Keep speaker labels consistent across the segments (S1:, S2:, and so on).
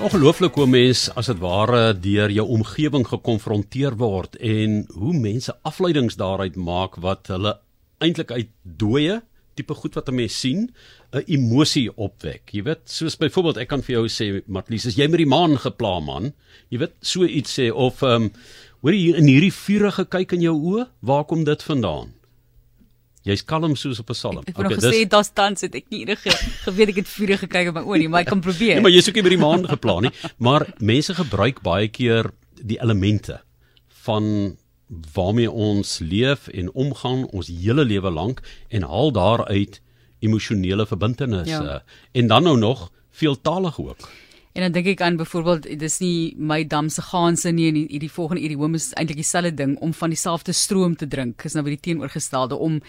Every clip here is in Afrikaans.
S1: ongelooflik hoe mens as dit ware deur jou omgewing gekonfronteer word en hoe mense afleidings daaruit maak wat hulle eintlik uit dooie tipe goed wat 'n mens sien 'n emosie opwek. Jy weet, soos byvoorbeeld ek kan vir jou sê, Matlies, as jy met die maan gepla man, jy weet, so iets sê of ehm um, hoor jy in hierdie vurige kyk in jou oë, waar kom dit vandaan? Jy's kalm soos op 'n psalm.
S2: Ek het okay, nog gesê daar's tans het ek nie enige geweet ek het vuur gekyk op my oë nie, maar ek kan probeer.
S1: nee, maar jy's ook nie by die maan geplan nie, maar mense gebruik baie keer die elemente van waarmee ons leef en omgaan ons hele lewe lank en haal daaruit emosionele verbintenisse ja. en dan nou nog veeltalig ook.
S2: En dan dink ek aan byvoorbeeld dis nie my dam se gaanse nie en hierdie volgende idiom is eintlik dieselfde ding om van dieselfde stroom te drink. Is nou by die teenoorgestelde om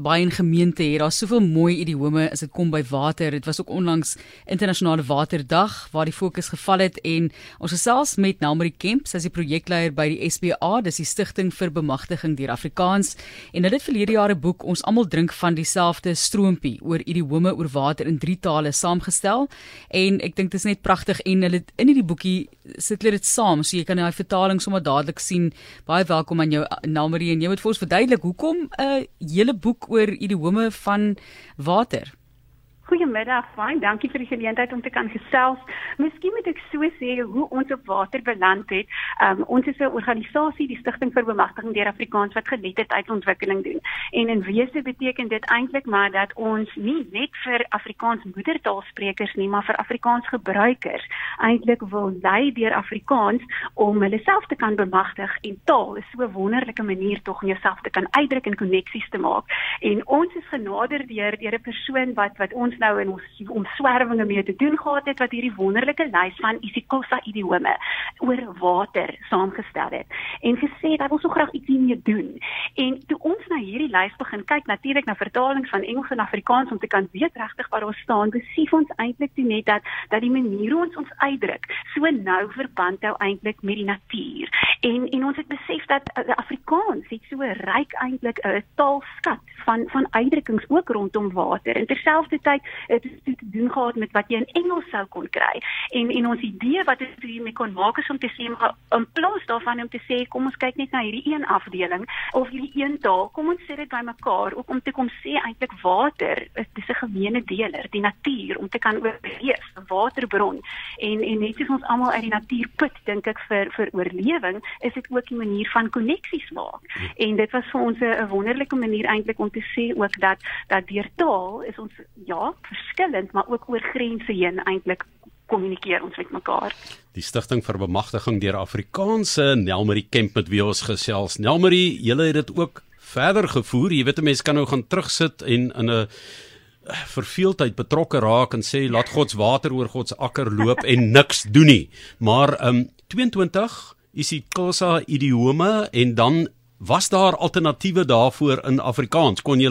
S2: baie in gemeente het. Daar's soveel mooi idiome as dit kom by water. Dit was ook onlangs internasionale waterdag waar die fokus geval het en ons gesels met Nelmarie Kemp, sy is die projekleier by die SBA, dis die stigting vir bemagtiging deur Afrikaans en hulle het verlede jaar 'n boek ons almal drink van dieselfde stroompie oor idiome oor water in drie tale saamgestel en ek dink dit is net pragtig en hulle in hierdie boekie sit hulle dit saam so jy kan daai vertaling sommer dadelik sien. Baie welkom aan jou Nelmarie en jy moet vir ons verduidelik hoekom 'n uh, hele boek oor idiome van water.
S3: Goeiemiddag, fyn. Dankie vir die geleentheid om te kan gesels. Miskien moet ek so sê hoe ons op water beland het. Um, ons is 'n organisasie, die Stichting vir Bemagtiging deur Afrikaans wat geletterdheidsontwikkeling doen. En in wese beteken dit eintlik maar dat ons nie net vir Afrikaans moedertaalsprekers nie, maar vir Afrikaans gebruikers eintlik wil lei deur Afrikaans om hulle self te kan bemagtig en taal is so 'n wonderlike manier tog om jouself te kan uitdruk en koneksies te maak. En ons is genader deur deur 'n persoon wat wat ons nou in ons omswervinge mee te doen gehad het wat hierdie wonderlike lys van isiXhosa idiome oor water saamgestel het en gesê dat ons so graag iets hiermee doen. En toe ons na hierdie lys begin kyk, natuurlik na vertalings van Engels en Afrikaans om te kan weet regtig waar ons staan, besef ons eintlik toe net dat dat die manier hoe ons ons uitdruk so nou verband hou eintlik met die natuur. En en ons het besef dat uh, Afrikaans het so ryk eintlik 'n uh, taalskat van van uitdrukkings ook rondom water. En terselfdertyd het dit te doen gehad met wat jy in Engels sou kon kry. En en ons idee wat dit hiermee kon maak is om te sê in plaas daarvan om te sê kom ons kyk net na hierdie een afdeling of hierdie een taal, kom ons sit dit bymekaar ook om te kom sê eintlik water is dis 'n gemeene deler, die natuur om te kan oorleef, 'n waterbron. En en net soos ons almal uit die natuur put, dink ek vir vir oorlewing, is dit ook 'n manier van koneksies maak. En dit was vir ons 'n wonderlike manier eintlik om te sê ook dat dat deur taal is ons ja, verskillend, maar ook oor grense heen eintlik kommunikeer ons met mekaar.
S1: Die stigting vir bemagtiging deur Afrikaanse Nelmarie Kemp met wie ons gesels. Nelmarie, julle het dit ook verder gevoer. Jy weet 'n mens kan nou gaan terugsit en in 'n verveeldheid betrokke raak en sê laat God se water oor God se akker loop en niks doen nie. Maar um 22 is die Xhosa idiome en dan was daar alternatiewe daarvoor in Afrikaans. Kon jy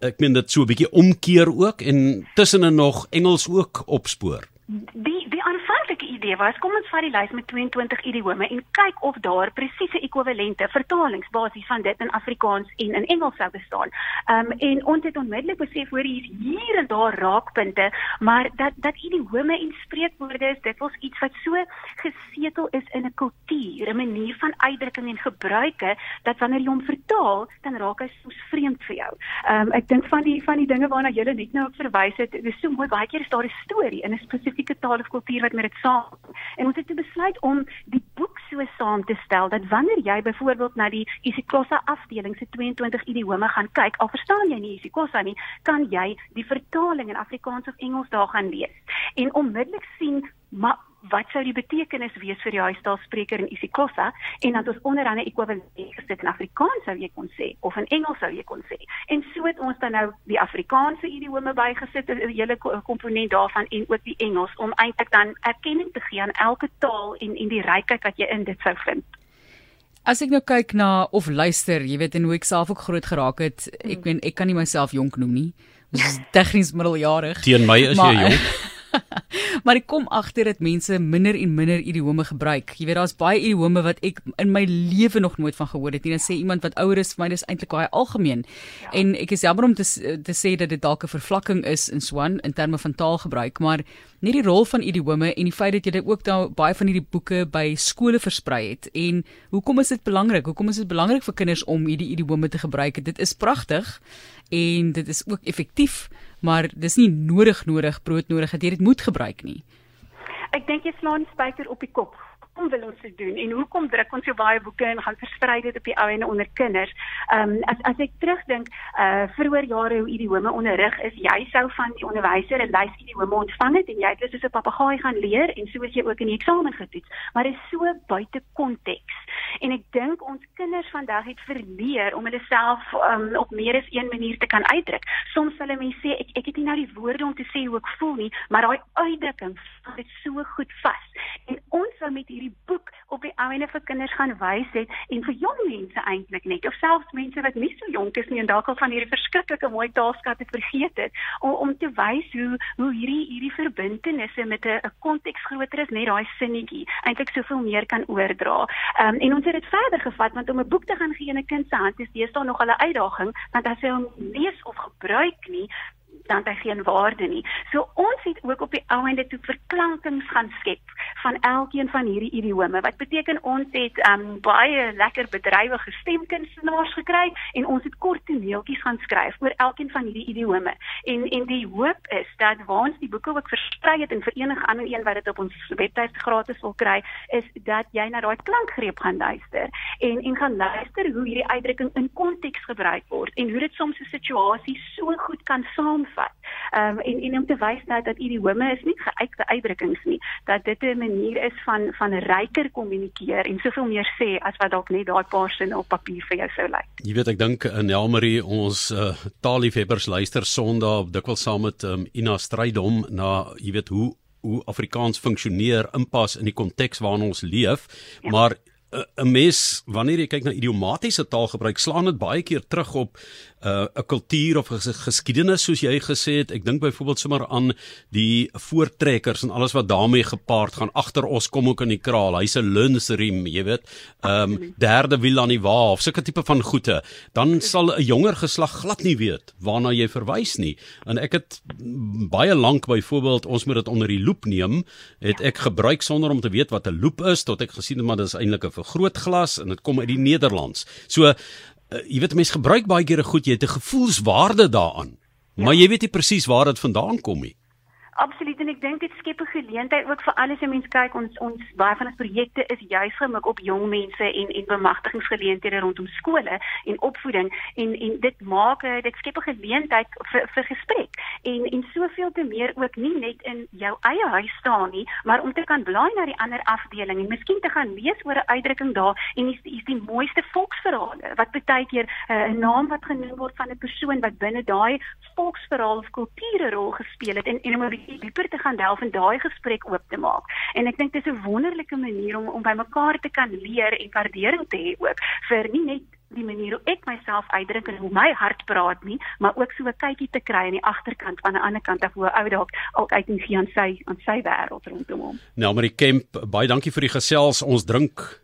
S1: ek meen dit so 'n bietjie omkeer ook en tussenin nog Engels ook opspoor.
S3: Die die aanvanklike idee was kom ons vat die lys met 22 idiome en kyk of daar presiese ekwivalente vertalings basies van dit in Afrikaans en in Engels sou bestaan. Ehm um, en ons het onmiddellik besef hoor hier hier en daar raakpunte, maar dat dat idiome en spreekwoorde is dit was iets wat so gesetel is in 'n kultuur, 'n manier van uitdrukking en gebruike dat wanneer jy hom vertaal, dan raak hy soms vreemd vir jou. Ehm um, ek dink van die van die dinge waarna jy net nou verwys het, dis so mooi baie keer is daar 'n storie in 'n spesifieke taal of kultuur wat met dit saam. En ons het besluit om die boek so saam te stel dat wanneer jy byvoorbeeld na die isiXhosa afdeling se 22 idiome gaan kyk, al verstaan jy nie isiXhosa nie, kan jy die vertaling in Afrikaans of Engels daar gaan lees. En onmiddellik sien maar wat sou die betekenis wees vir die huistaalspreker in isiXhosa en dan ons onder andere ekwivalent gesit in Afrikaans sou jy kon sê of in Engels sou jy kon sê. En so het ons dan nou die Afrikaanse idiome bygesit, 'n hele komponent daarvan en ook die Engels om eintlik dan erkenning te gee aan elke taal en en die rykheid wat jy in dit sou vind.
S2: As ek nou kyk na of luister, jy weet en hoe ek self ook groot geraak het, ek weet ek kan nie myself jonk noem nie. Dis tegnies middeljarig.
S1: Teen my is maar, jy jonk.
S2: maar ek kom agter dat mense minder en minder idiome gebruik. Jy weet daar's baie idiome wat ek in my lewe nog nooit van gehoor het nie. Dan sê iemand wat ouer is vir my dis eintlik baie algemeen. Ja. En ek is jammer om te te sê dat dit dalk 'n vervlakking is in Swan in terme van taalgebruik, maar nie die rol van idiome en die feit dat jy ook daar baie van hierdie boeke by skole versprei het. En hoekom is dit belangrik? Hoekom is dit belangrik vir kinders om hierdie idiome te gebruik? Dit is pragtig en dit is ook effektief, maar dis nie nodig nodig broodnodig dat jy dit moet gebruik nie.
S3: Ek dink jy slaan spyker op die kop hoekom wil ons dit doen en hoekom druk ons so baie boeke en gaan versprei dit op die ou en onder kinders? Ehm um, as as ek terugdink, uh vroeër jare hoe idiome onderrig is, jy sou van die onderwyser 'n lys idiome ontvang het en jy het soos 'n papegaai gaan leer en soos jy ook in die eksamen getoets, maar dit is so buite konteks. En ek dink ons kinders vandag het verleer om hulle self um, op meer as een manier te kan uitdruk. Soms hulle mense sê ek ek het nie nou die woorde om te sê hoe ek voel nie, maar daai uitdrukking sit so goed vas. En ons wil met hierdie boek op die ouene vir kinders gaan wys het en vir jong mense eintlik net of selfs mense wat nie so jonk is nie en dalk al van hierdie verskriklike mooi taalskatte vergeet het om om te wys hoe hoe hierdie hierdie verbintenisse met 'n 'n konteks groter is net daai sinnetjie eintlik soveel meer kan oordra. Ehm um, en ons het dit verder gevat want om 'n boek te gaan gee in 'n kind se hand is deesdae nog 'n uitdaging want as hy hom lees of gebruik nie dan hy geen waarde nie. So ons het ook op die ou einde toe verklankings gaan skep van elkeen van hierdie idiome. Wat beteken ons het um baie lekker bedrywige stemkunstenaars gekry en ons het kort toneeltjies gaan skryf oor elkeen van hierdie idiome. En en die hoop is dat waar ons die boeke ook versprei het en vir enige ander een wat dit op ons webwerf gratis wil kry, is dat jy na daai klankgreep gaan luister en en gaan luister hoe hierdie uitdrukking in konteks gebruik word en hoe dit soms 'n situasie so goed kan. Ehm um, en en om te wys nou dat idiome is nie geuite uitdrukkings nie, dat dit 'n manier is van van ryker kommunikeer en soveel meer sê as wat dalk net daai paar sinne op papier vir jou sou lyk.
S1: Jy weet ek dink in Elmarie ons uh, taalliefhebbers luister Sondag dikwels saam met um, Ina Strydom na jy weet hoe hoe Afrikaans funksioneer inpas in die konteks waarin ons leef, ja. maar 'n mens wanneer jy kyk na idiomatiese taalgebruik slaan dit baie keer terug op 'n uh, kultuur of 'n geskiedenis soos jy gesê het. Ek dink byvoorbeeld sommer aan die voortrekkers en alles wat daarmee gepaard gaan. Agter ons kom ook in die kraal. Hy's 'n lunsriem, jy weet. Ehm um, derde wiel aan die wa of sulke tipe van goede. Dan sal 'n jonger geslag glad nie weet waarna jy verwys nie. En ek het baie lank byvoorbeeld ons moet dit onder die loep neem, het ek gebruik sonder om te weet wat 'n loep is tot ek gesien het maar dis eintlik 'n vergrootglas en dit kom uit die Nederlands. So uh, jy weet mense gebruik baie keer 'n goed jy het 'n gevoelswaarde daaraan. Ja. Maar jy weet nie presies waar dit vandaan kom nie.
S3: Absoluut en ek dink dit skep 'n geleentheid ook vir alles wat mense kyk. Ons ons baie van ons projekte is juis gemik op jong mense en en bemagtigingsgeleenthede rondom skole en opvoeding en en dit maak dit skep 'n geleentheid vir vir gesprek. En en soveel te meer ook nie net in jou eie huis staan nie maar om te kan blaai na die ander afdeling en miskien te gaan lees oor 'n uitdrukking daar en is is die mooiste volksverhale wat baie keer uh, 'n naam wat genoem word van 'n persoon wat binne daai volksverhaal of kulture rol gespeel het en en om 'n bietjie dieper te gaan delf en daai gesprek oop te maak. En ek dink dit is 'n wonderlike manier om om by mekaar te kan leer en waardering te hê ook vir nie net die manier hoe ek myself uitdruk en hoe my hart praat nie, maar ook so 'n kykie te kry aan die agterkant van 'n ander kant af hoe ou dalk ook uit en gee aan sy aan sy wêreld rondom hom.
S1: Nou, maar die camp, baie dankie vir die gesels. Ons drink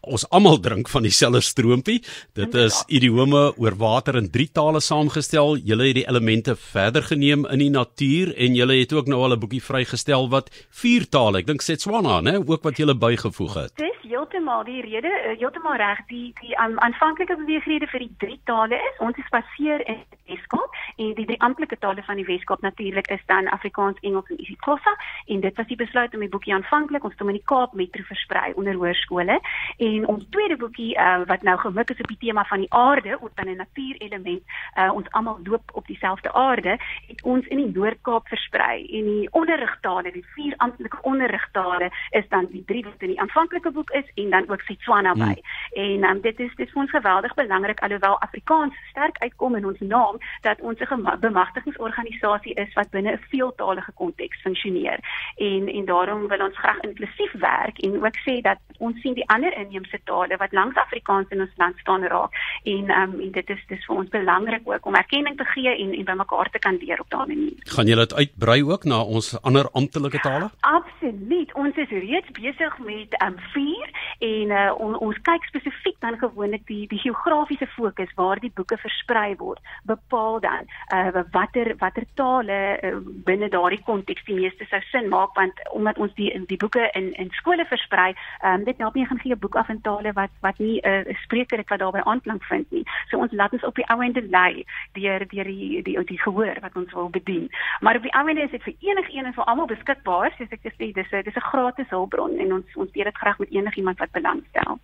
S1: ons almal drink van dieselfde stroompie. Dit is idiome oor water in drie tale saamgestel. Julle het die elemente verder geneem in die natuur en julle het ook nou al 'n boekie vrygestel wat vier tale, ek dink Setswana, né, ook wat julle bygevoeg het.
S3: Dis heeltemal die rede, uh, heeltemal reg. Die die um, aanvanklike beweegrede vir die drie tale is ons is gebaseer in Weskaap en die drie amptelike tale van die Weskaap natuurlik is dan Afrikaans, Engels en isiXhosa en dit was die besluit om die boekie aanvanklik ons te in die Kaap metro versprei onder hoërskole en ons tweede boekie uh, wat nou gemik is op die tema van die aarde, ook dan 'n natuurelement, uh, ons almal loop op dieselfde aarde, het ons in die Noord-Kaap versprei en die onderrigtale, die vier amptelike onderrigtale is dan die drie wat in die aanvanklike boek is en dan ook Setswana by. Hmm. En um, dit is dit is vir ons geweldig belangrik alhoewel Afrikaans sterk uitkom in ons naam dat ons 'n bemagtigingsorganisasie is wat binne 'n veeltalige konteks funksioneer. En en daarom wil ons graag inklusief werk en ook sê dat ons sien die ander inheemse tale wat langs Afrikaans in ons land staan raak en um, en dit is dis vir ons belangrik ook om erkenning te gee en en by mekaar te kan leer op daardie manier.
S1: Gaan julle dit uitbrei ook na ons ander amptelike tale?
S3: Absoluut. Ons is reeds besig met um 4 en uh, on, ons kyk spesifiek dan gewoonlik die die geografiese fokus waar die boeke versprei word. Bepaal dan uh watter watter tale uh, binne daardie konteks die meeste sou sin maak want omdat ons die die boeke in in skole versprei, um, dit help nie gaan gee 'n boek af in tale wat wat nie 'n uh, spreker het wat daarbey aanklank vind nie. So ons laat ons op die ou ende lei deur deur die die die gehoor wat ons wil bedien. Maar op die ou ende is dit vir enigiemand en vir almal beskikbaar, soos ek gesê, dis 'n dis 'n gratis hulpbron en ons ons deel dit graag met enigiemand wat belangstel.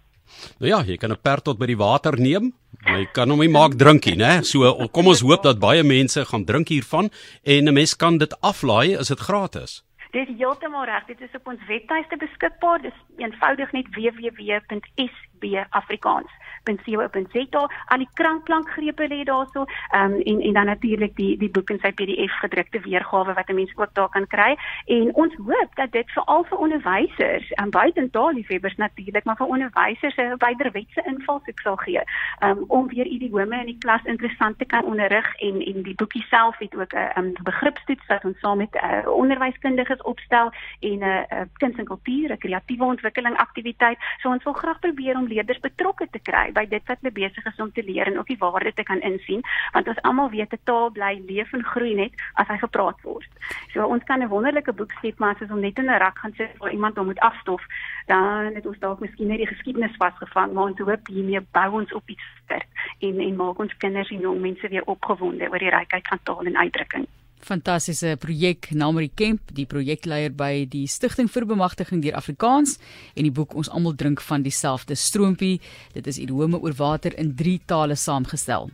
S1: Nou ja, jy kan 'n perd tot by die water neem. Jy kan hom nie maak drinkie, né? So kom ons hoop dat baie mense gaan drink hiervan en 'n mens kan dit aflaai as dit gratis.
S3: Dit is heeltemal reg. Dit is op ons webtuiste beskikbaar. Dis eenvoudig net www.sbafrikaans.com www.co.za al die krankklankgrepe lê daarso um, en en dan natuurlik die die boek in sy PDF gedrukte weergawe wat 'n mens ook daar kan kry en ons hoop dat dit veral vir onderwysers en buiten taalliefhebbers natuurlik maar vir onderwysers 'n wyderwetse invalshoek sal gee um, om weer idiome in die klas interessant te kan onderrig en en die boekie self het ook 'n um, begripstoets wat ons saam met uh, onderwyskundiges opstel en 'n uh, uh, kuns en kultuur, 'n kreatiewe ontwikkeling aktiwiteit. So ons wil graag probeer om leerders betrokke te kry by dit wat hulle besig is om te leer en ook die waarde te kan insien want ons almal weet 'n taal bly leef en groei net as hy gepraat word. So ons kan 'n wonderlike boek skep maar as ons hom net in 'n rak gaan sit waar iemand hom moet afstof, dan het ons dalk miskien net die geskiedenis vasgevang, maar ons hoop hiermee bou ons op iets sterk en en maak ons kinders en jong mense weer opgewonde oor die rykheid van taal en uitdrukking
S2: fantastiese projek Namri Kemp, die projekleier by die Stichting vir Bemagtiging deur Afrikaans en die boek Ons almal drink van dieselfde stroompie. Dit is idiome oor water in 3 tale saamgestel.